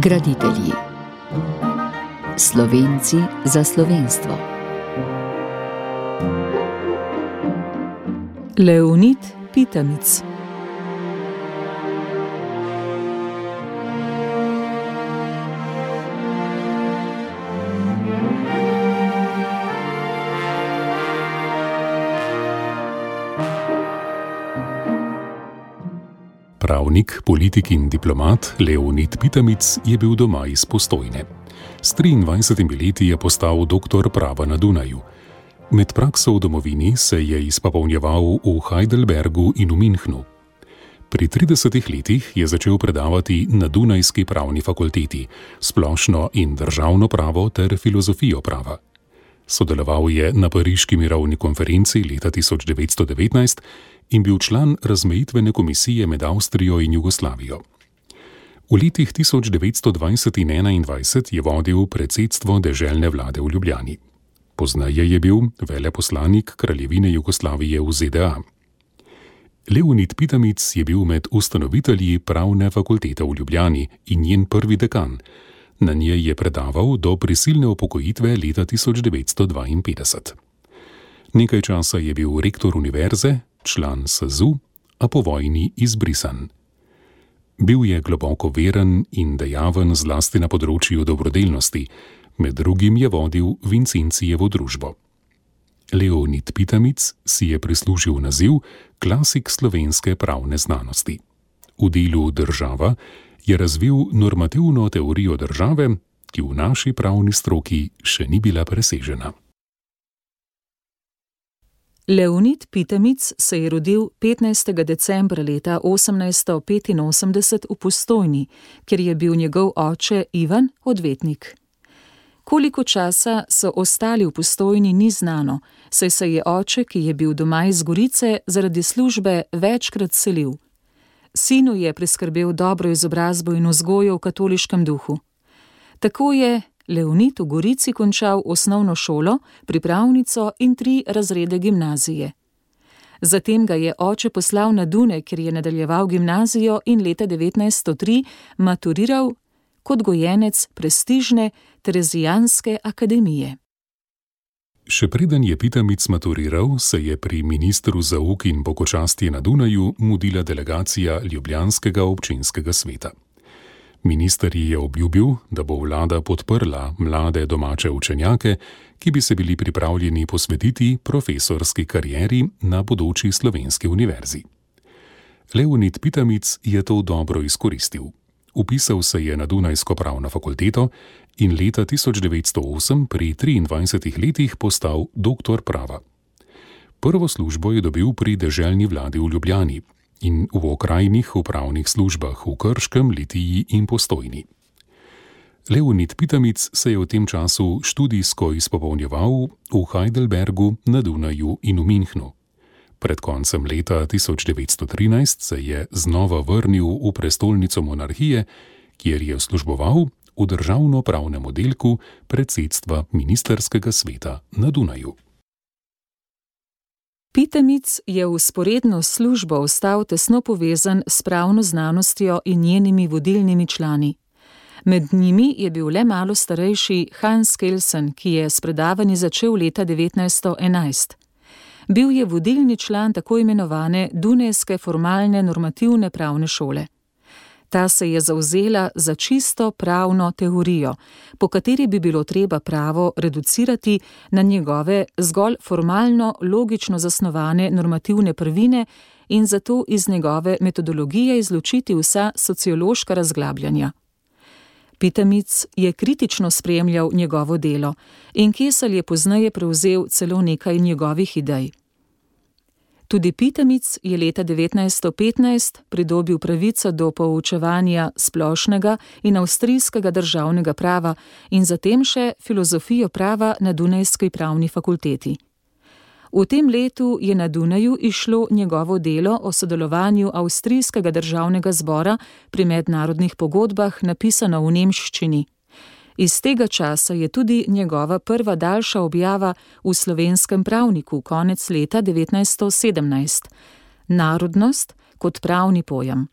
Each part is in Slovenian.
Graditelji Slovenci za slovenstvo. Leonid Pitamic. Pravnik, politik in diplomat Leonid Pitamic je bil doma iz postojne. S 23 leti je postal doktor prava na Dunaju. Med prakso v domovini se je izpopolnjeval v Heidelbergu in v Münchnu. Pri 30 letih je začel predavati na Dunajski pravni fakulteti, splošno in državno pravo ter filozofijo prava. Sodeloval je na Pariški mirovni konferenci leta 1919 in bil član razmejitvene komisije med Avstrijo in Jugoslavijo. V letih 1920 in 1921 je vodil predsedstvo deželne vlade v Ljubljani. Poznaje je bil veleposlanik kraljevine Jugoslavije v ZDA. Leonid Pitamic je bil med ustanovitelji pravne fakultete v Ljubljani in njen prvi dekan. Na njej je predaval do prisilne upokojitve leta 1952. Nekaj časa je bil rektor univerze, član SZU, a po vojni izbrisan. Bil je globoko veren in dejaven zlasti na področju dobrodelnosti, med drugim je vodil Vincencijevo družbo. Leonid Pitamic si je prislužil naziv klasik slovenske pravne znanosti. V delu Država je razvil normativno teorijo države, ki v naši pravni stroki še ni bila presežena. Leonid Pitamic se je rodil 15. decembra leta 1885 v Postojni, kjer je bil njegov oče Ivan odvetnik. Koliko časa so ostali v Postojni, ni znano, saj se je oče, ki je bil doma iz Gorice, zaradi službe večkrat selil. Sinu je priskrbel dobro izobrazbo in vzgojo v katoliškem duhu. Tako je Leonid v Gorici končal osnovno šolo, pripravnico in tri razrede gimnazije. Zatem ga je oče poslal na Dune, kjer je nadaljeval gimnazijo in leta 1903 maturiral kot gojenec prestižne Terezijanske akademije. Še preden je Pitamic maturiral, se je pri ministru za uk in pokočasti na Dunaju mudila delegacija Ljubljanskega občinskega sveta. Minister ji je obljubil, da bo vlada podprla mlade domače učenjake, ki bi se bili pripravljeni posvetiti profesorski karieri na bodoči slovenski univerzi. Leonid Pitamic je to dobro izkoristil. Upisal se je na Dunajsko pravno fakulteto in leta 1908 pri 23 letih postal doktor prava. Prvo službo je dobil pri deželni vladi v Ljubljani, in v okrajnih upravnih službah v Krškem, Litiji in Postojni. Leonid Pitamic se je v tem času študijsko izpopolnjeval v Heidelbergu, na Dunaju in v Münchnu. Pred koncem leta 1913 se je znova vrnil v prestolnico monarhije, kjer je služboval v državno-pravnem oddelku predsedstva ministerskega sveta na Dunaju. Pitamic je v sporedno službo ostal tesno povezan s pravno znanostjo in njenimi vodilnimi člani. Med njimi je bil le malo starejši Hans Kelsen, ki je s predavanji začel leta 1911. Bil je vodilni član tako imenovane Dunajske formalne normativne pravne šole. Ta se je zauzela za čisto pravno teorijo, po kateri bi bilo treba pravo reducirati na njegove zgolj formalno logično zasnovane normativne prvine in zato iz njegove metodologije izločiti vsa sociološka razglabljanja. Pitamic je kritično spremljal njegovo delo in Kesel je pozneje prevzel celo nekaj njegovih idej. Tudi Pitamic je leta 1915 pridobil pravico do poučevanja splošnega in avstrijskega državnega prava in zatem še filozofijo prava na Dunajski pravni fakulteti. V tem letu je na Dunaju išlo njegovo delo o sodelovanju avstrijskega državnega zbora pri mednarodnih pogodbah napisano v nemščini. Iz tega časa je tudi njegova prva daljša objava v slovenskem pravniku konec leta 1917: Narodnost kot pravni pojem.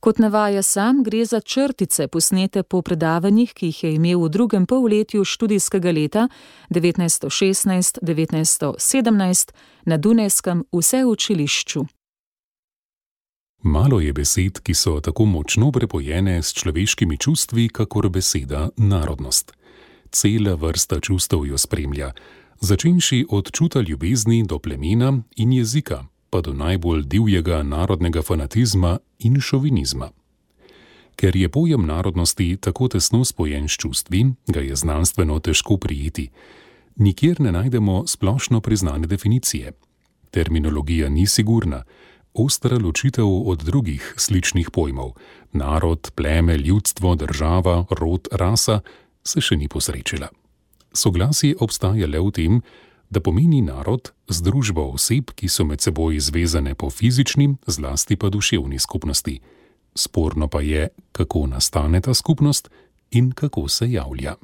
Kot navaja sam, gre za črtice posnete po predavanjih, ki jih je imel v drugem polletju študijskega leta 1916-1917 na Dunajskem vseučilišču. Malo je besed, ki so tako močno prepojene s človeškimi čustvi, kakor beseda narodnost. Cela vrsta čustev jo spremlja, začenši od čuta ljubezni do plemena in jezika, pa do najbolj divjega narodnega fanatizma in šovinizma. Ker je pojem narodnosti tako tesno spojen s čustvi, ga je znanstveno težko prijeti. Nikjer ne najdemo splošno priznane definicije. Terminologija ni sigurna, ostra ločitev od drugih sličnih pojmov: narod, pleme, ljudstvo, država, rod, rasa se še ni posrečila. Soglasje obstaja le v tem, da pomeni narod združbo oseb, ki so med seboj zvezane po fizični, zlasti pa duševni skupnosti. Sporno pa je, kako nastane ta skupnost in kako se javlja.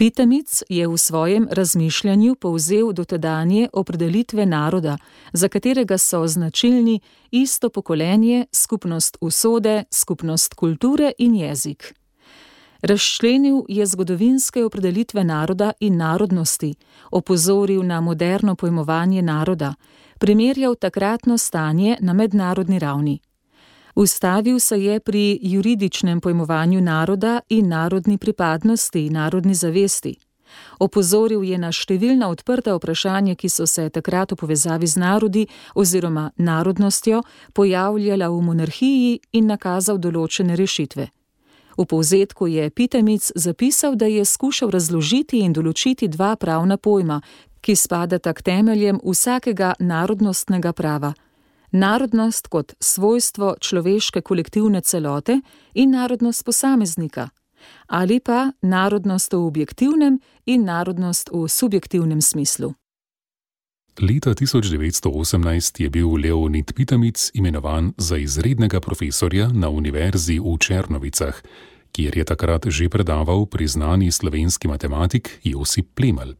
Pitamic je v svojem razmišljanju povzel dotedanje opredelitve naroda, za katerega so značilni isto pokolenje, skupnost usode, skupnost kulture in jezik. Razčlenil je zgodovinske opredelitve naroda in narodnosti, opozoril na moderno pojmovanje naroda, primerjal takratno stanje na mednarodni ravni. Ustavil se je pri juridičnem pojmovanju naroda in narodni pripadnosti, narodni zavesti. Opozoril je na številna odprta vprašanja, ki so se takrat v povezavi z narodi oziroma narodnostjo pojavljala v monarhiji in nakazal določene rešitve. V povzetku je Pitemic zapisal, da je skušal razložiti in določiti dva pravna pojma, ki spadata k temeljem vsakega narodnostnega prava narodnost kot svojstvo človeške kolektivne celote in narodnost posameznika, ali pa narodnost v objektivnem in narodnost v subjektivnem smislu. Leta 1918 je bil Leonid Pitamic imenovan za izrednega profesorja na Univerzi v Černovicah, kjer je takrat že predaval priznani slovenski matematik Josip Plemelj.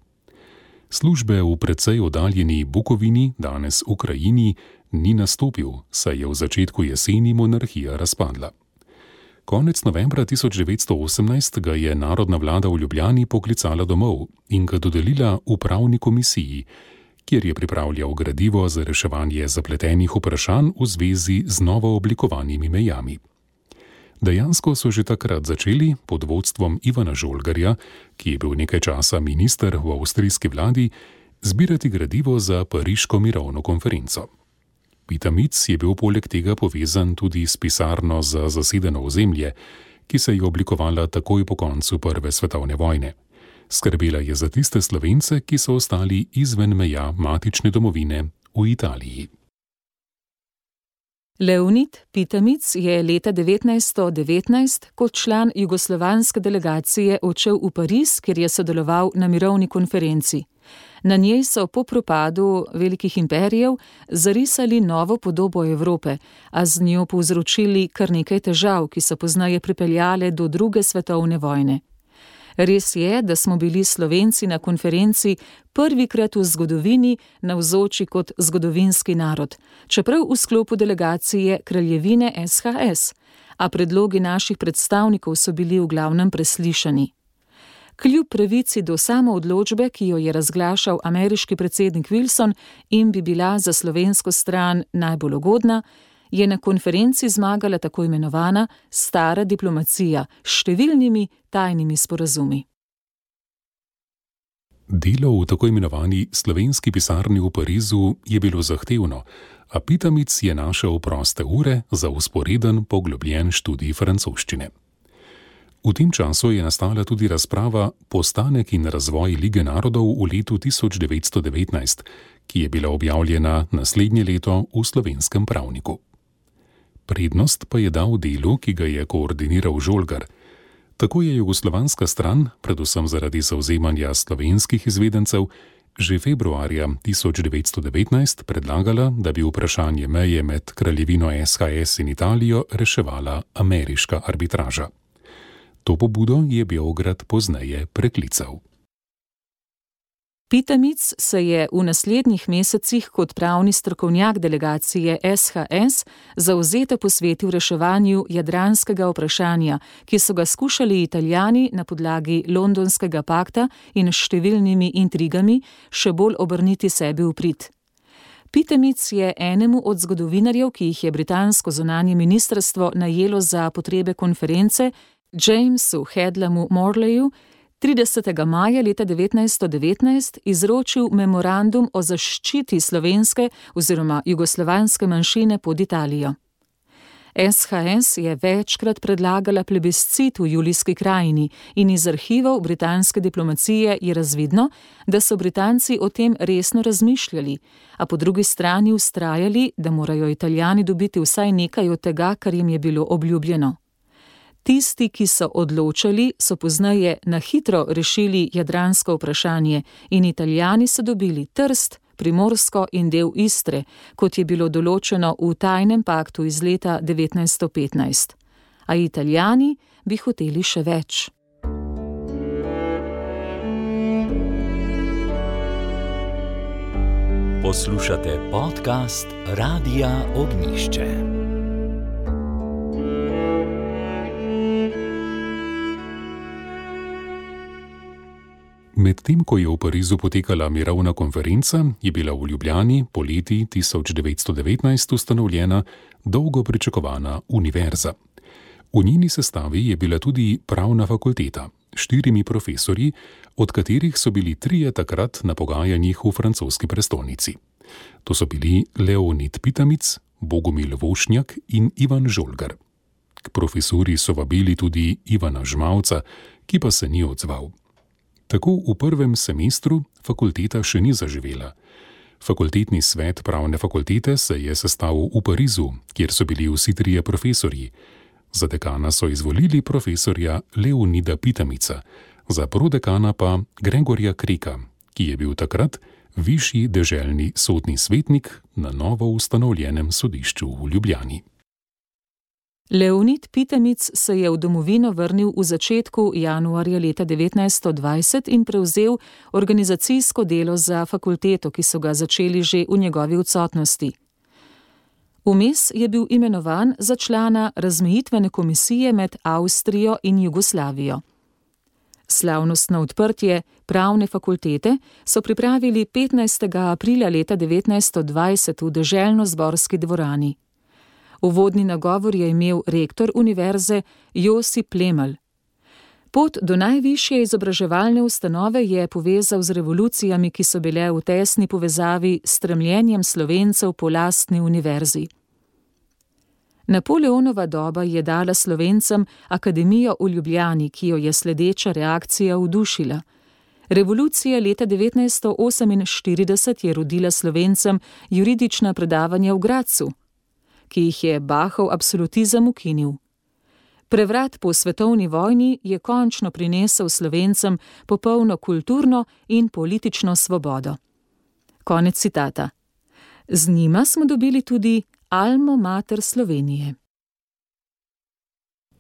Službe v precej oddaljeni Bukovini, danes Ukrajini, ni nastopil, saj je v začetku jeseni monarhija razpadla. Konec novembra 1918 ga je narodna vlada v Ljubljani poklicala domov in ga dodelila upravni komisiji, kjer je pripravljal gradivo za reševanje zapletenih vprašanj v zvezi z novo oblikovanimi mejami. Dejansko so že takrat začeli pod vodstvom Ivana Žolgarja, ki je bil nekaj časa minister v avstrijski vladi, zbirati gradivo za Pariško mirovno konferenco. Pitamic je bil poleg tega povezan tudi s pisarno za zasedeno ozemlje, ki se je oblikovala takoj po koncu Prve svetovne vojne. Skrbela je za tiste slovence, ki so ostali izven meja matične domovine v Italiji. Leonid Pitamic je leta 1919 kot član jugoslovanske delegacije odšel v Pariz, kjer je sodeloval na mirovni konferenci. Na njej so po propadu velikih imperijev zarisali novo podobo Evrope, a z njo povzročili kar nekaj težav, ki so poznaje pripeljale do druge svetovne vojne. Res je, da smo bili Slovenci na konferenci prvikrat v zgodovini navzoči kot zgodovinski narod, čeprav v sklopu delegacije kraljevine SHS, a predlogi naših predstavnikov so bili v glavnem preslišani. Kljub pravici do samoodločbe, ki jo je razglašal ameriški predsednik Wilson in bi bila za slovensko stran najbolj ugodna, je na konferenci zmagala tako imenovana stara diplomacija s številnimi tajnimi sporazumi. Delo v tako imenovani slovenski pisarni v Parizu je bilo zahtevno, a Pitamic je našel proste ure za usporeden, poglobljen študij francoščine. V tem času je nastala tudi razprava Postanek in razvoj Lige narodov v letu 1919, ki je bila objavljena naslednje leto v slovenskem pravniku. Prednost pa je dal delu, ki ga je koordiniral Žolgar. Tako je jugoslovanska stran, predvsem zaradi zauzemanja slovenskih izvedencev, že februarja 1919 predlagala, da bi vprašanje meje med kraljevino SHS in Italijo reševala ameriška arbitraža. To pobudo je Beograd pozneje preklical. Pitamic se je v naslednjih mesecih kot pravni strokovnjak delegacije SHS zauzeto posvetil reševanju jadranskega vprašanja, ki so ga skušali italijani na podlagi londonskega pakta in številnimi intrigami še bolj obrniti sebi v prid. Pitamic je enemu od zgodovinarjev, ki jih je britansko zunanje ministrstvo najelo za potrebe konference, Jamesu Hedlamu Morleyu, 30. maja leta 1919 izročil memorandum o zaščiti slovenske oziroma jugoslovanske manjšine pod Italijo. SHS je večkrat predlagala plebiscit v Julijski krajini in iz arhivov britanske diplomacije je razvidno, da so Britanci o tem resno razmišljali, a po drugi strani ustrajali, da morajo Italijani dobiti vsaj nekaj od tega, kar jim je bilo obljubljeno. Tisti, ki so odločali, so pozneje na hitro rešili jadransko vprašanje in italijani so dobili Trst, Primorsko in del Istre, kot je bilo določeno v tajnem paktu iz leta 1915. A italijani bi hoteli še več. Poslušate podcast Radia Ognišče. Medtem ko je v Parizu potekala mirovna konferenca, je bila v Ljubljani poleti 1919 ustanovljena dolgo pričakovana univerza. V njeni sestavi je bila tudi pravna fakulteta, štirimi profesori, od katerih so bili trije takrat na pogajanjih v francoski prestolnici. To so bili Leonid Pitamic, Bogomil Vošnjak in Ivan Žolgar. K profesori so vabili tudi Ivana Žmavca, ki pa se ni odzval. Tako v prvem semestru fakulteta še ni zaživela. Fakultetni svet pravne fakultete se je sestavil v Parizu, kjer so bili vsi trije profesori. Za dekana so izvolili profesorja Leonida Pitamica, za prodekana pa Gregorja Krika, ki je bil takrat višji deželni sodni svetnik na novo ustanovljenem sodišču v Ljubljani. Leonid Pitemic se je v domovino vrnil v začetku januarja leta 1920 in prevzel organizacijsko delo za fakulteto, ki so ga začeli že v njegovi odsotnosti. Vmes je bil imenovan za člana razmejitvene komisije med Avstrijo in Jugoslavijo. Slavnostno odprtje pravne fakultete so pripravili 15. aprila leta 1920 v deželno-zborski dvorani. Uvodni nagovor je imel rektor univerze Josip Plemelj. Pot do najvišje izobraževalne ustanove je povezal z revolucijami, ki so bile v tesni povezavi s stremljenjem slovencev po lastni univerzi. Napoleonova doba je dala slovencem akademijo v Ljubljani, ki jo je sledeča reakcija vdušila. Revolucija leta 1948 je rodila slovencem juridična predavanja v Gracu ki jih je Bahov absolutizem ukinil. Prevrat po svetovni vojni je končno prinesel slovencem popolno kulturno in politično svobodo. Konec citata. Z njima smo dobili tudi Almo Mater Slovenije.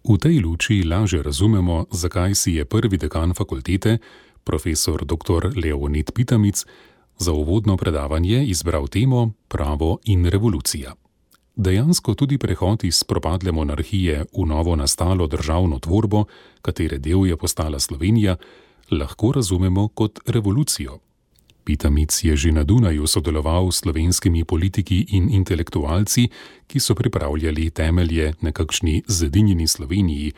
V tej luči lažje razumemo, zakaj si je prvi dekan fakultete, profesor dr. Leonid Pitamic, za uvodno predavanje izbral temo Pravo in revolucija. Dejansko tudi prehod iz propadle monarhije v novo nastalo državno tvorbo, katere del je postala Slovenija, lahko razumemo kot revolucijo. Pitamic je že na Dunaju sodeloval s slovenskimi politiki in intelektualci, ki so pripravljali temelje nekakšni zedinjeni Sloveniji,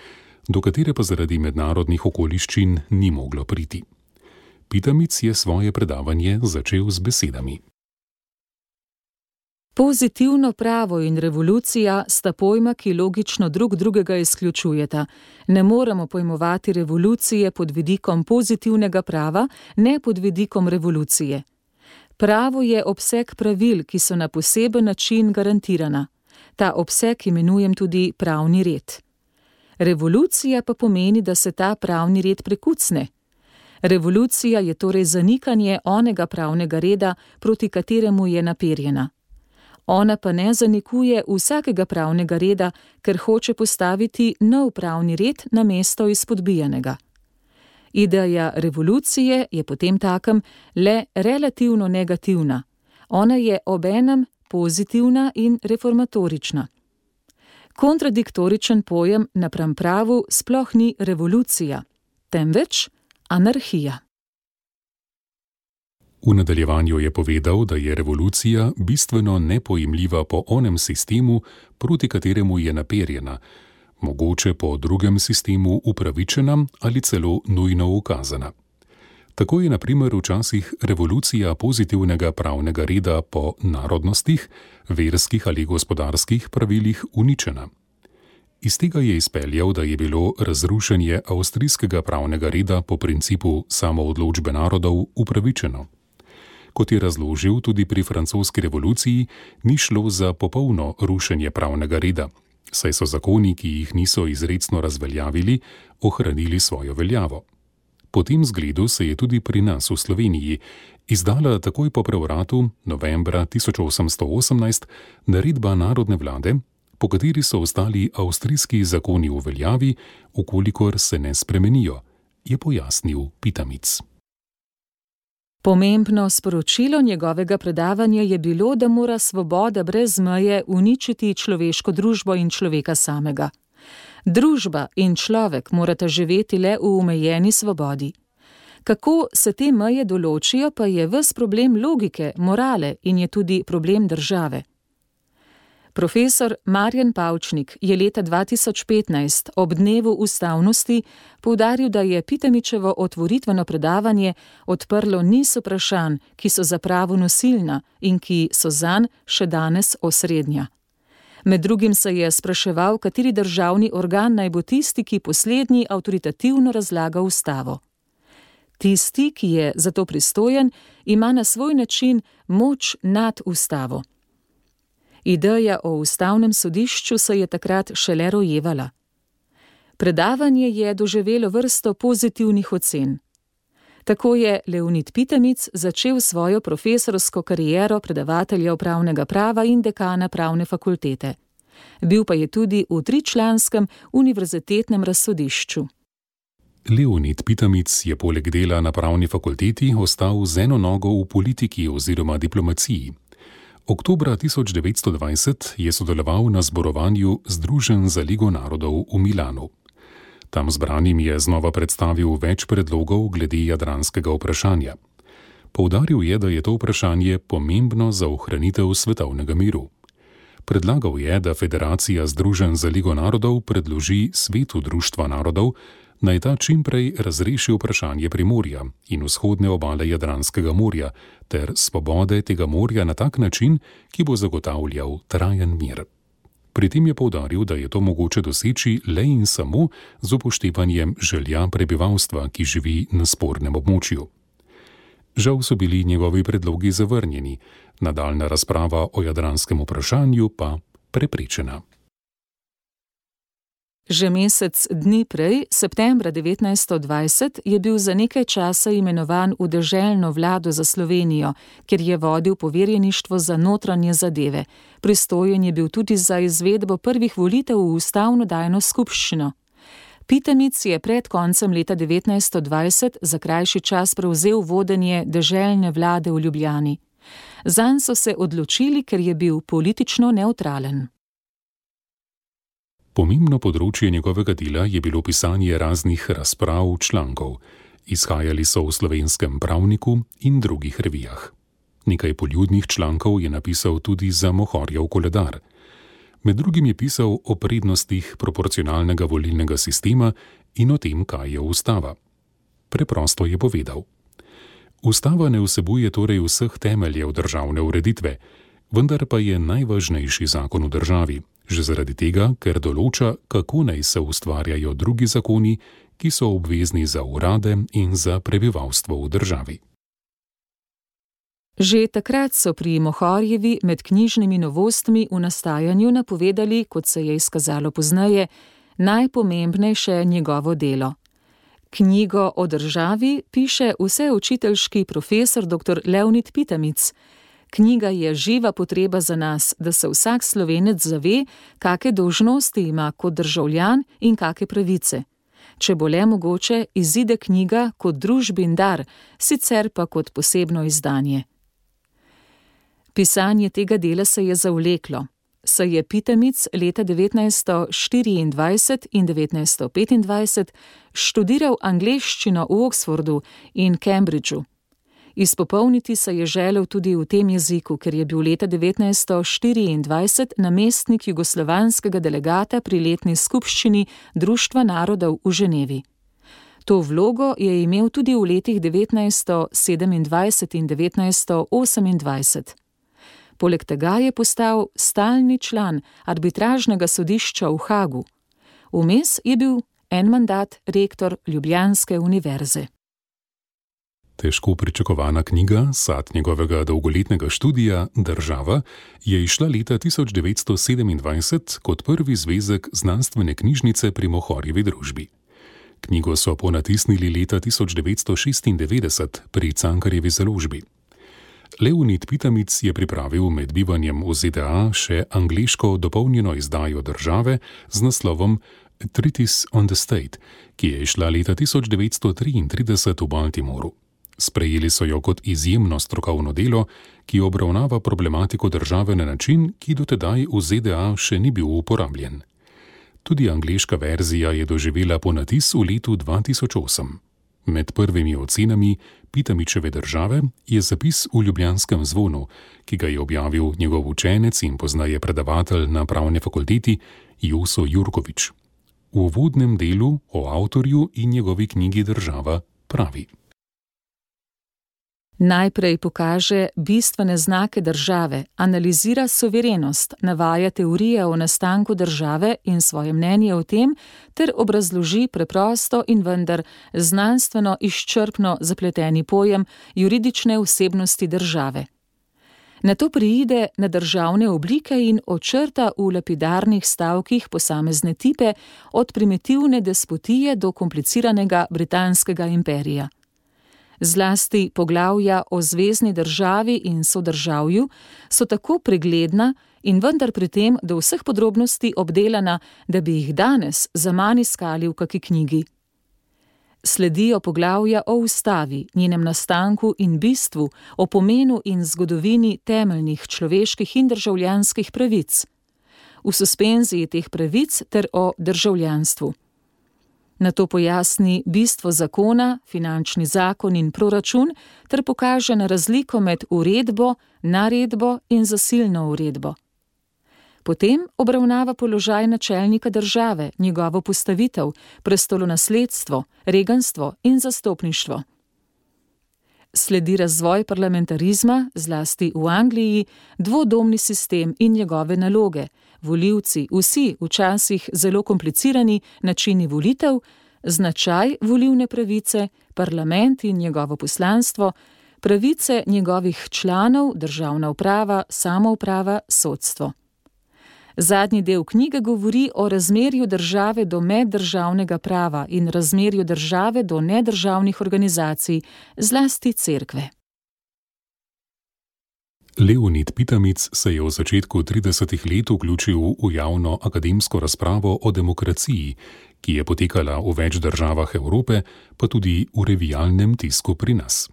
do katere pa zaradi mednarodnih okoliščin ni moglo priti. Pitamic je svoje predavanje začel z besedami. Pozitivno pravo in revolucija sta pojma, ki logično drug drugega izključujeta. Ne moremo pojmovati revolucije pod vidikom pozitivnega prava, ne pod vidikom revolucije. Pravo je obseg pravil, ki so na poseben način garantirana. Ta obseg imenujem tudi pravni red. Revolucija pa pomeni, da se ta pravni red prekucne. Revolucija je torej zanikanje onega pravnega reda, proti kateremu je naperjena ona pa ne zanikuje vsakega pravnega reda, ker hoče postaviti nov pravni red na mesto izpodbijanega. Ideja revolucije je potem takem le relativno negativna, ona je obenem pozitivna in reformatorična. Kontradiktoričen pojem napram pravu sploh ni revolucija, temveč anarhija. V nadaljevanju je povedal, da je revolucija bistveno nepojemljiva po onem sistemu, proti kateremu je naperjena, mogoče po drugem sistemu upravičena ali celo nujno ukazana. Tako je naprimer včasih revolucija pozitivnega pravnega reda po narodnostih, verskih ali gospodarskih pravilih uničena. Iz tega je izpeljal, da je bilo razrušenje avstrijskega pravnega reda po principu samoodločbe narodov upravičeno. Kot je razložil tudi pri francoski revoluciji, ni šlo za popolno rušenje pravnega reda, saj so zakoni, ki jih niso izredno razveljavili, ohranili svojo veljavo. Po tem zgledu se je tudi pri nas v Sloveniji izdala takoj po prevratu novembra 1818 naredba narodne vlade, po kateri so ostali avstrijski zakoni v veljavi, ukolikor se ne spremenijo, je pojasnil Pitamic. Pomembno sporočilo njegovega predavanja je bilo, da mora svoboda brez meje uničiti človeško družbo in človeka samega. Družba in človek morata živeti le v omejeni svobodi. Kako se te meje določijo, pa je ves problem logike, morale in je tudi problem države. Profesor Marjan Pavčnik je leta 2015 ob dnevu ustavnosti poudaril, da je Pitamičevo otvoritveno predavanje odprlo niz vprašanj, ki so za pravo nosilna in ki so zanj še danes osrednja. Med drugim se je spraševal, kateri državni organ naj bo tisti, ki poslednji avtoritativno razlaga ustavo. Tisti, ki je za to pristojen, ima na svoj način moč nad ustavo. Ideja o ustavnem sodišču se je takrat šele rojevala. Predavanje je doživelo vrsto pozitivnih ocen. Tako je Leonid Pitamic začel svojo profesorsko kariero predavatelja upravnega prava in dekana pravne fakultete. Bil pa je tudi v tričlanskem univerzitetnem razsodišču. Leonid Pitamic je poleg dela na pravni fakulteti ostal z eno nogo v politiki oziroma diplomaciji. Oktobra 1920 je sodeloval na zborovanju Združen za Ligo narodov v Milanu. Tam zbranim je znova predstavil več predlogov glede jadranskega vprašanja. Poudaril je, da je to vprašanje pomembno za ohranitev svetovnega miru. Predlagal je, da Federacija Združen za Ligo narodov predloži svetu Društva narodov, naj ta čimprej razreši vprašanje primorja in vzhodne obale Jadranskega morja ter svobode tega morja na tak način, ki bo zagotavljal trajen mir. Pri tem je povdaril, da je to mogoče doseči le in samo z upoštevanjem želja prebivalstva, ki živi na spornem območju. Žal so bili njegovi predlogi zavrnjeni, nadaljna razprava o jadranskem vprašanju pa preprečena. Že mesec dni prej, septembra 1920, je bil za nekaj časa imenovan v državno vlado za Slovenijo, kjer je vodil poverjeništvo za notranje zadeve. Pristojen je bil tudi za izvedbo prvih volitev v ustavno dajno skupščino. Pitamic je pred koncem leta 1920 za krajši čas prevzel vodenje državne vlade v Ljubljani. Zanj so se odločili, ker je bil politično neutralen. Pomembno področje njegovega dela je bilo pisanje raznih razprav, člankov. Izhajali so v slovenskem pravniku in drugih revijah. Nekaj poljudnih člankov je napisal tudi za Mohorjev koledar. Med drugim je pisal o prednostih proporcionalnega volilnega sistema in o tem, kaj je ustava. Preprosto je povedal: Ustava ne vsebuje torej vseh temeljev državne ureditve, vendar pa je najvažnejši zakon v državi, že zaradi tega, ker določa, kako naj se ustvarjajo drugi zakoni, ki so obvezni za urade in za prebivalstvo v državi. Že takrat so pri Mohorjevi med knjižnimi novostmi v nastajanju napovedali, kot se je izkazalo pozneje, najpomembnejše njegovo delo. Knjigo o državi piše vseučiteljski profesor dr. Leonid Pitamic, Knjiga je živa potreba za nas, da se vsak slovenec zave, kakšne dolžnosti ima kot državljan in kakšne pravice. Če bo le mogoče, izide knjiga kot družbin dar, sicer pa kot posebno izdanje. Pisanje tega dela se je zavleklo, saj je Pitamic leta 1924 in 1925 študiral angleščino v Oxfordu in Cambridgeu. Izpopolniti se je želel tudi v tem jeziku, ker je bil leta 1924 namestnik jugoslovanskega delegata pri letni skupščini Društva narodov v Ženevi. To vlogo je imel tudi v letih 1927 in 1928. Poleg tega je postal stalni član arbitražnega sodišča v Hagu. Vmes je bil en mandat rektor Ljubljanske univerze. Težko pričakovana knjiga, sad njegovega dolgoletnega študija Država, je išla leta 1927 kot prvi zvezek znanstvene knjižnice pri Mohorjevi družbi. Knjigo so ponatisnili leta 1996 pri Cankarjevi založbi. Leonid Pitamic je pripravil med bivanjem v ZDA še angliško dopolnjeno izdajo države z naslovom Treatise on the State, ki je išla leta 1933 v Baltimoru. Sprejeli so jo kot izjemno strokovno delo, ki obravnava problematiko države na način, ki dotedaj v ZDA še ni bil uporabljen. Tudi angliška verzija je doživela ponatis v letu 2008. Med prvimi ocenami Pitamičeve države je zapis v Ljubljanskem zvonu, ki ga je objavil njegov učenec in poznaje predavatelj na pravni fakulteti Joso Jurkovič. V uvodnem delu o avtorju in njegovi knjigi Država pravi. Najprej pokaže bistvene znake države, analizira soverenost, navaja teorije o nastanku države in svoje mnenje o tem, ter obrazloži preprosto in vendar znanstveno izčrpno zapleteni pojem juridične vsebnosti države. Na to priide na državne oblike in očrta v lapidarnih stavkih posamezne tipe, od primitivne despotije do kompliciranega britanskega imperija zlasti poglavja o zvezdni državi in sodržavju, so tako pregledna in vendar pri tem do vseh podrobnosti obdelana, da bi jih danes za manj iskali v kaki knjigi. Sledijo poglavja o ustavi, njenem nastanku in bistvu, o pomenu in zgodovini temeljnih človeških in državljanskih pravic, v suspenziji teh pravic ter o državljanstvu. Na to pojasni bistvo zakona, finančni zakon in proračun, ter pokaže na razliko med uredbo, naredbo in zasilno uredbo. Potem obravnava položaj načelnika države, njegovo postavitev, prestolonasledstvo, reganstvo in zastopništvo. Sledi razvoj parlamentarizma, zlasti v Angliji, dvodomni sistem in njegove naloge, volivci, vsi včasih zelo komplicirani načini volitev, značaj volivne pravice, parlament in njegovo poslanstvo, pravice njegovih članov, državna uprava, samouprava, sodstvo. Zadnji del knjige govori o razmerju države do meddržavnega prava in razmerju države do nedržavnih organizacij, zlasti cerkve. Leonid Pitamic se je v začetku 30-ih let vključil v javno akademsko razpravo o demokraciji, ki je potekala v več državah Evrope, pa tudi v revijalnem tisku pri nas.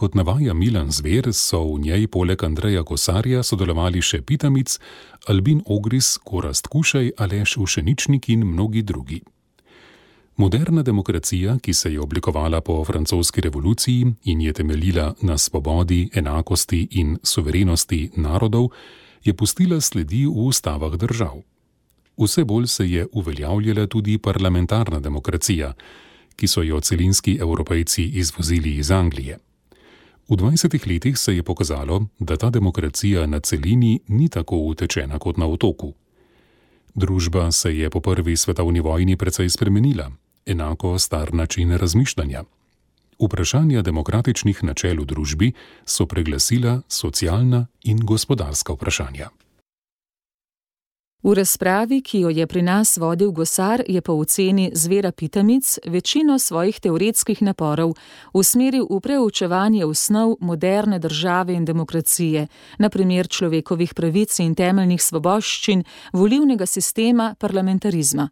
Kot navaja Milan Zver, so v njej poleg Andreja Kosarja sodelovali še Pitamic, Albin Ogris, Korast Kušaj, Aleš Ušeničnik in mnogi drugi. Moderna demokracija, ki se je oblikovala po francoski revoluciji in je temeljila na svobodi, enakosti in suverenosti narodov, je pustila sledi v ustavah držav. Vse bolj se je uveljavljala tudi parlamentarna demokracija, ki so jo celinski evropejci izvozili iz Anglije. V 20 letih se je pokazalo, da ta demokracija na celini ni tako utečena kot na otoku. Družba se je po prvi svetovni vojni precej spremenila, enako star način razmišljanja. Vprašanja demokratičnih načel v družbi so preglasila socialna in gospodarska vprašanja. V razpravi, ki jo je pri nas vodil Gosar, je po oceni Zvera Pitamic večino svojih teoretskih naporov usmeril v preučevanje osnov moderne države in demokracije, naprimer človekovih pravic in temeljnih svoboščin, volivnega sistema, parlamentarizma.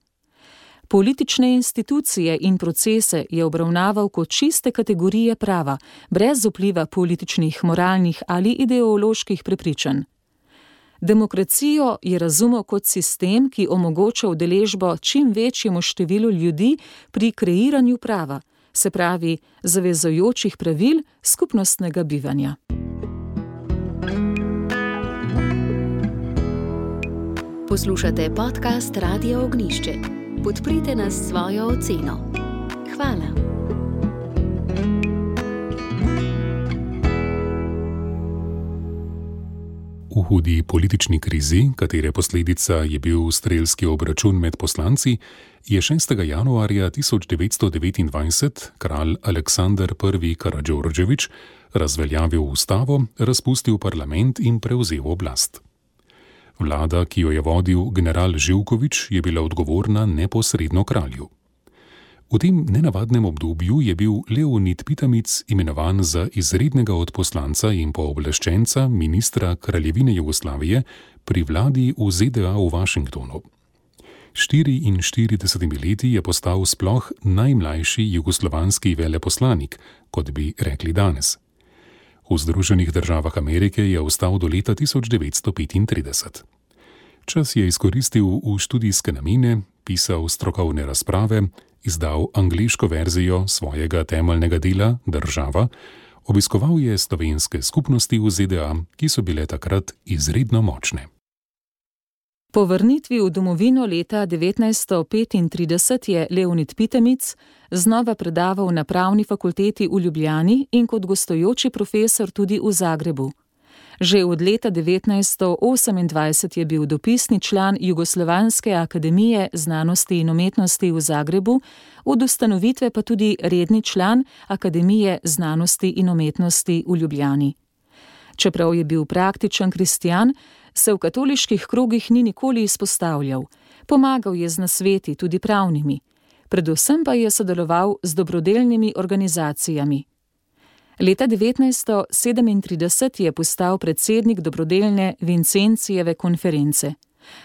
Politične institucije in procese je obravnaval kot čiste kategorije prava, brez vpliva političnih, moralnih ali ideoloških prepričanj. Demokracijo je razumel kot sistem, ki omogoča udeležbo čim večjemu številu ljudi pri kreiranju prava, se pravi zavezojočih pravil skupnostnega bivanja. Poslušate podcast Radio Ognišče. Podprite nas s svojo oceno. Hvala. Hudi politični krizi, katere posledica je bil strelski obračun med poslanci, je 6. januarja 1929 kralj Aleksandr I. Karadžorđevič razveljavil ustavo, razpustil parlament in prevzel oblast. Vlada, ki jo je vodil general Živkovič, je bila odgovorna neposredno kralju. V tem nenavadnem obdobju je bil Leonid Pitamic imenovan za izrednega odposlanca in pooblaščenca ministra kraljevine Jugoslavije pri vladi v ZDA v Washingtonu. 44 leti je postal sploh najmlajši jugoslovanski veleposlanik, kot bi rekli danes. V Združenih državah Amerike je ostal do leta 1935. Čas je izkoristil v študijske namene, pisal strokovne razprave, izdal angliško verzijo svojega temeljnega dela Država, obiskoval je slovenske skupnosti v ZDA, ki so bile takrat izredno močne. Po vrnitvi v domovino leta 1935 je Leonid Pitemic znova predaval na pravni fakulteti v Ljubljani in kot gostujoči profesor tudi v Zagrebu. Že od leta 1928 je bil dopisni član Jugoslovanske akademije znanosti in umetnosti v Zagrebu, od ustanovitve pa tudi redni član Akademije znanosti in umetnosti v Ljubljani. Čeprav je bil praktičen kristjan, se v katoliških krogih ni nikoli izpostavljal, pomagal je z nasveti, tudi pravnimi, predvsem pa je sodeloval z dobrodelnimi organizacijami. Leta 1937 je postal predsednik dobrodelne Vincencijeve konference.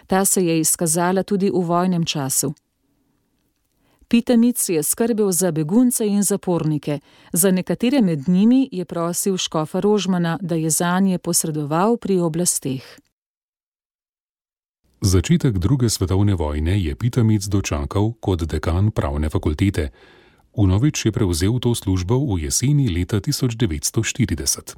Ta se je izkazala tudi v vojnem času. Pitamic je skrbel za begunce in zapornike, za nekatere med njimi je prosil škofa Rožmana, da je za nje posredoval pri oblasteh. Začetek druge svetovne vojne je Pitamic dočakal kot dekan pravne fakultete. Unovič je prevzel to službo v jeseni leta 1940.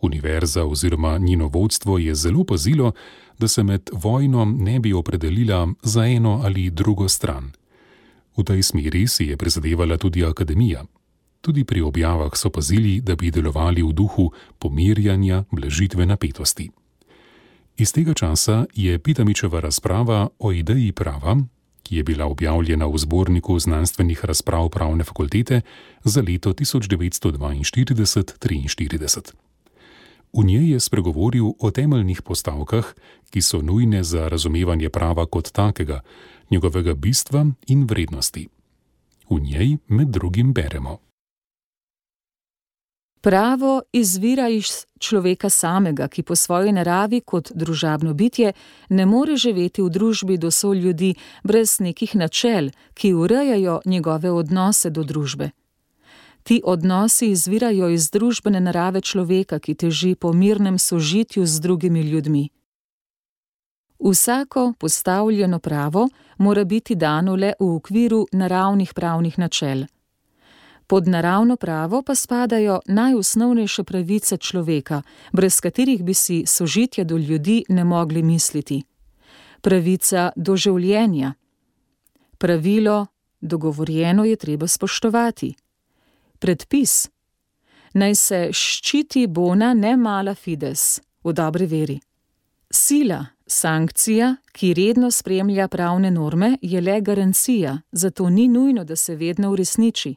Univerza oziroma njeno vodstvo je zelo pazilo, da se med vojno ne bi opredelila za eno ali drugo stran. V tej smeri si je prizadevala tudi akademija. Tudi pri objavah so pazili, da bi delovali v duhu pomirjanja, blažitve napetosti. Iz tega časa je Pitamičeva razprava o ideji prava, ki je bila objavljena v zborniku znanstvenih razprav pravne fakultete za leto 1942-43. V njej je spregovoril o temeljnih postavkah, ki so nujne za razumevanje prava kot takega, njegovega bistva in vrednosti. V njej med drugim beremo. Pravo izvira iz človeka samega, ki po svoji naravi kot družabno bitje ne more živeti v družbi do sol ljudi brez nekih načel, ki urejajo njegove odnose do družbe. Ti odnosi izvirajo iz družbene narave človeka, ki teži po mirnem sožitju z drugimi ljudmi. Vsako postavljeno pravo mora biti dano le v okviru naravnih pravnih načel. Pod naravno pravo pa spadajo najosnovnejše pravice človeka, brez katerih bi si sožitje do ljudi ne mogli misliti. Pravica do življenja. Pravilo, dogovorjeno je treba spoštovati. Predpis. Naj se ščiti bona ne mala fides, v dobri veri. Sila, sankcija, ki redno spremlja pravne norme, je le garancija, zato ni nujno, da se vedno uresniči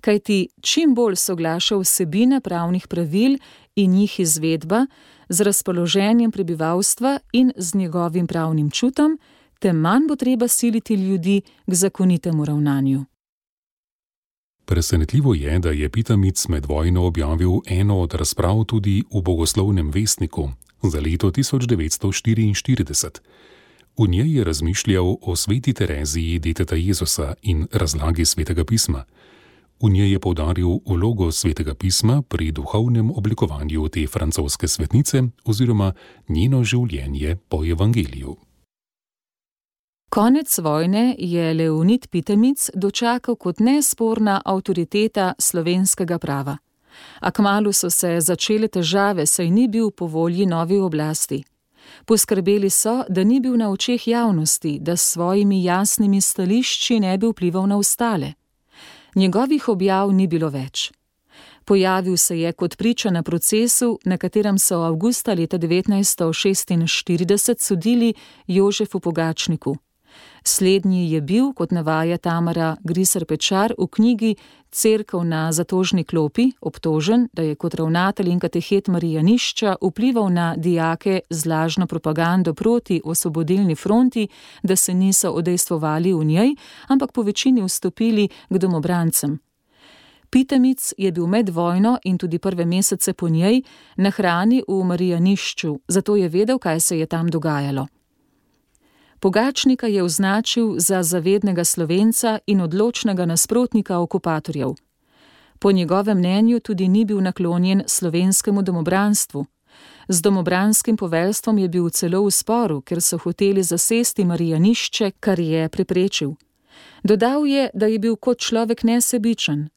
kajti čim bolj soglaša vsebina pravnih pravil in njih izvedba z razpoloženjem prebivalstva in z njegovim pravnim čutom, tem manj bo treba siliti ljudi k zakonitemu ravnanju. Presenetljivo je, da je Pitamic med vojno objavil eno od razprav tudi v bogoslovnem vestniku za leto 1944. V njej je razmišljal o sveti Tereziji deteta Jezusa in razlagi svetega pisma. V njej je povdaril vlogo svetega pisma pri duhovnem oblikovanju te francoske svetnice oziroma njeno življenje po evangeliju. Konec vojne je Leonid Pitemic dočakal kot nesporna avtoriteta slovenskega prava. A kmalo so se začele težave, saj ni bil po volji novi oblasti. Poskrbeli so, da ni bil na očeh javnosti, da s svojimi jasnimi stališči ne bi vplival na ostale. Njegovih objav ni bilo več. Pojavil se je kot priča na procesu, na katerem so avgusta leta 1946 sodili Jožefu Pogačniku. Slednji je bil, kot navaja Tamara Griser Pečar v knjigi Cerkev na zatožni klopi, obtožen, da je kot ravnatelj in katehet Marijanišča vplival na dijake z lažno propagando proti osvobodilni fronti, da se niso odejstvovali v njej, ampak po večini vstopili k domobrancem. Pitemic je bil med vojno in tudi prve mesece po njej na hrani v Marijanišču, zato je vedel, kaj se je tam dogajalo. Pogačnika je označil za zavednega slovenca in odločnega nasprotnika okupatorjev. Po njegovem mnenju tudi ni bil naklonjen slovenskemu domobranstvu. Z domobranskim poveljstvom je bil celo v sporu, ker so hoteli zasesti Marijanišče, kar je preprečil. Dodal je, da je bil kot človek nesebičen.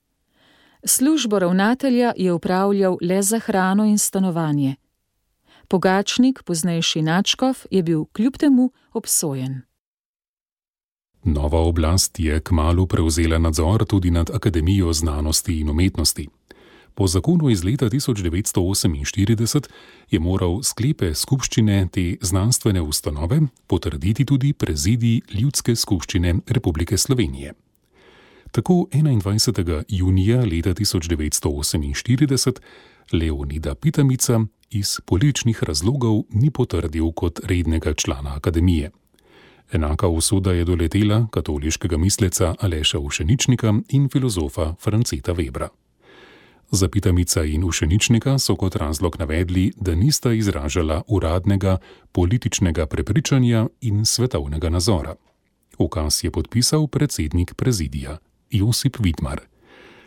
Službo ravnatelja je upravljal le za hrano in stanovanje. Pogačnik, poznejši Načkov, je bil kljub temu obsojen. Nova oblast je kmalo prevzela nadzor tudi nad Akademijo znanosti in umetnosti. Po zakonu iz leta 1948 je moral sklepe skupščine te znanstvene ustanove potrditi tudi prezidij Ljudske skupščine Republike Slovenije. Tako 21. junija leta 1948 Leonida Pitamica iz političnih razlogov ni potrdil kot rednega člana akademije. Enaka usoda je doletela katoliškega misleca Aleša Ušeničnika in filozofa Franceta Webra. Za Pitamica in Ušeničnika so kot razlog navedli, da nista izražala uradnega političnega prepričanja in svetovnega nazora. Ukaz je podpisal predsednik prezidija Josip Vidmar.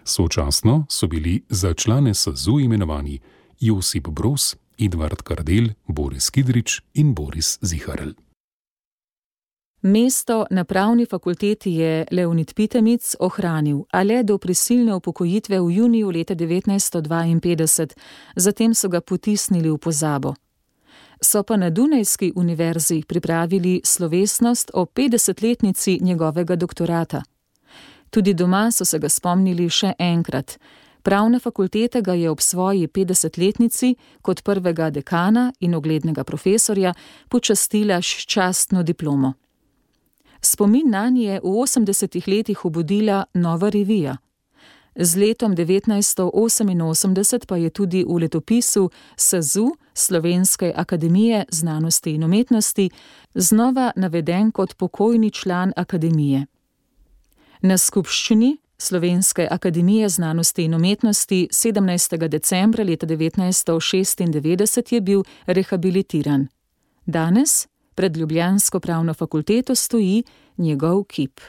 Sočasno so bili za člane SZU imenovani Josip Bros, Edvard Kardel, Boris Kidrič in Boris Ziharl. Mesto na pravni fakulteti je Leonid Pitemic ohranil, a le do prisilne upokojitve v juniju leta 1952, zatem so ga potisnili v pozabo. So pa na Dunajski univerzi pripravili slovesnost o 50-letnici njegovega doktorata. Tudi doma so se ga spomnili še enkrat. Pravna fakulteta ga je ob svoji 50-letnici kot prvega dekana in oglednega profesorja počastila s častno diplomo. Spomin na nje je v 80-ih letih obudila nova revija. Z letom 1988 pa je tudi v letopisu SZU Slovenske akademije znanosti in umetnosti znova naveden kot pokojni član akademije. Na skupščini Slovenske akademije znanosti in umetnosti 17. decembra leta 1996 je bil rehabilitiran. Danes pred Ljubljansko pravno fakulteto stoji njegov kip.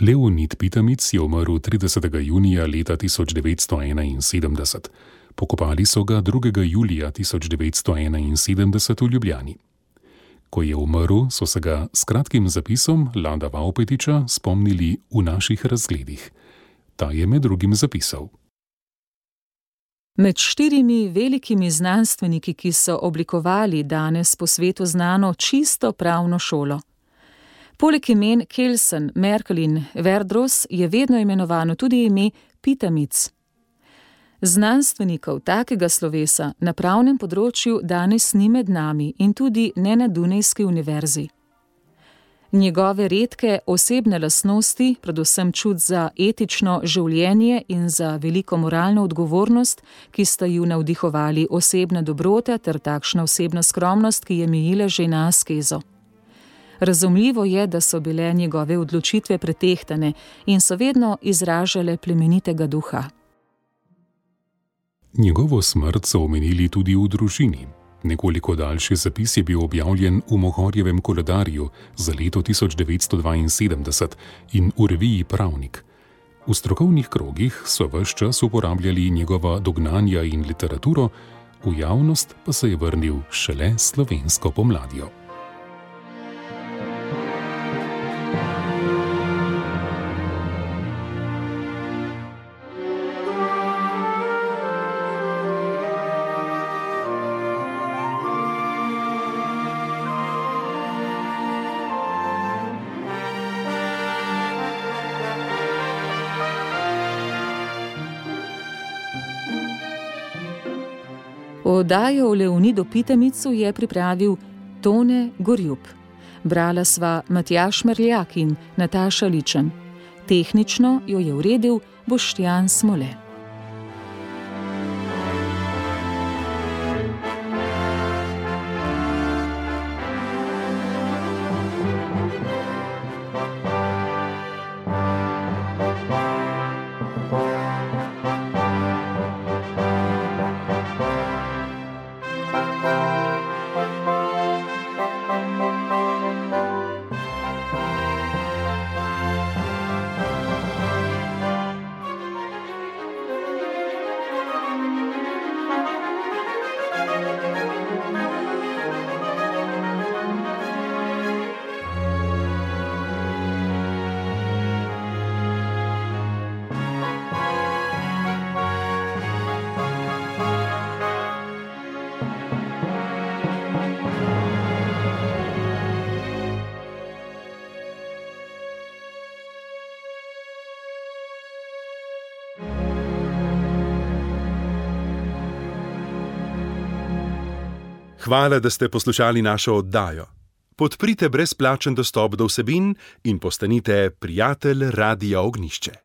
Leonid Pitamic je umrl 30. junija leta 1971. Pokopali so ga 2. julija 1971 v Ljubljani. Ko je umrl, so se ga s kratkim zapisom Landa Vaupetiča spomnili v naših razgledih. Ta je med drugim zapisal. Med štirimi velikimi znanstveniki, ki so oblikovali danes po svetu znano čisto pravno šolo. Poleg imen Kelsen, Merkel in Verdros je vedno imenovano tudi ime Pitamic. Znanstvenikov takega slovesa na pravnem področju danes ni med nami in tudi ne na Dunajski univerzi. Njegove redke osebne lastnosti, predvsem čut za etično življenje in za veliko moralno odgovornost, ki sta ju navdihovali osebna dobrota ter takšna osebna skromnost, ki je mejila že na askezo. Razumljivo je, da so bile njegove odločitve pretehtane in so vedno izražale plemenitega duha. Njegovo smrt so omenili tudi v družini. Nekoliko daljši zapis je bil objavljen v Mohorjevem koledarju za leto 1972 in v reviji Pravnik. V strokovnih krogih so vse čas uporabljali njegova dognanja in literaturo, v javnost pa se je vrnil šele slovensko pomladjo. Oddajo o Leonidu Pitemicu je pripravil Tone Gorjub. Brala sva Matjaš Merljak in Nataša Ličen. Tehnično jo je uredil Boštjan Smole. Hvala, da ste poslušali našo oddajo. Podprite brezplačen dostop do vsebin in postanite prijatelj Radia Ognišče.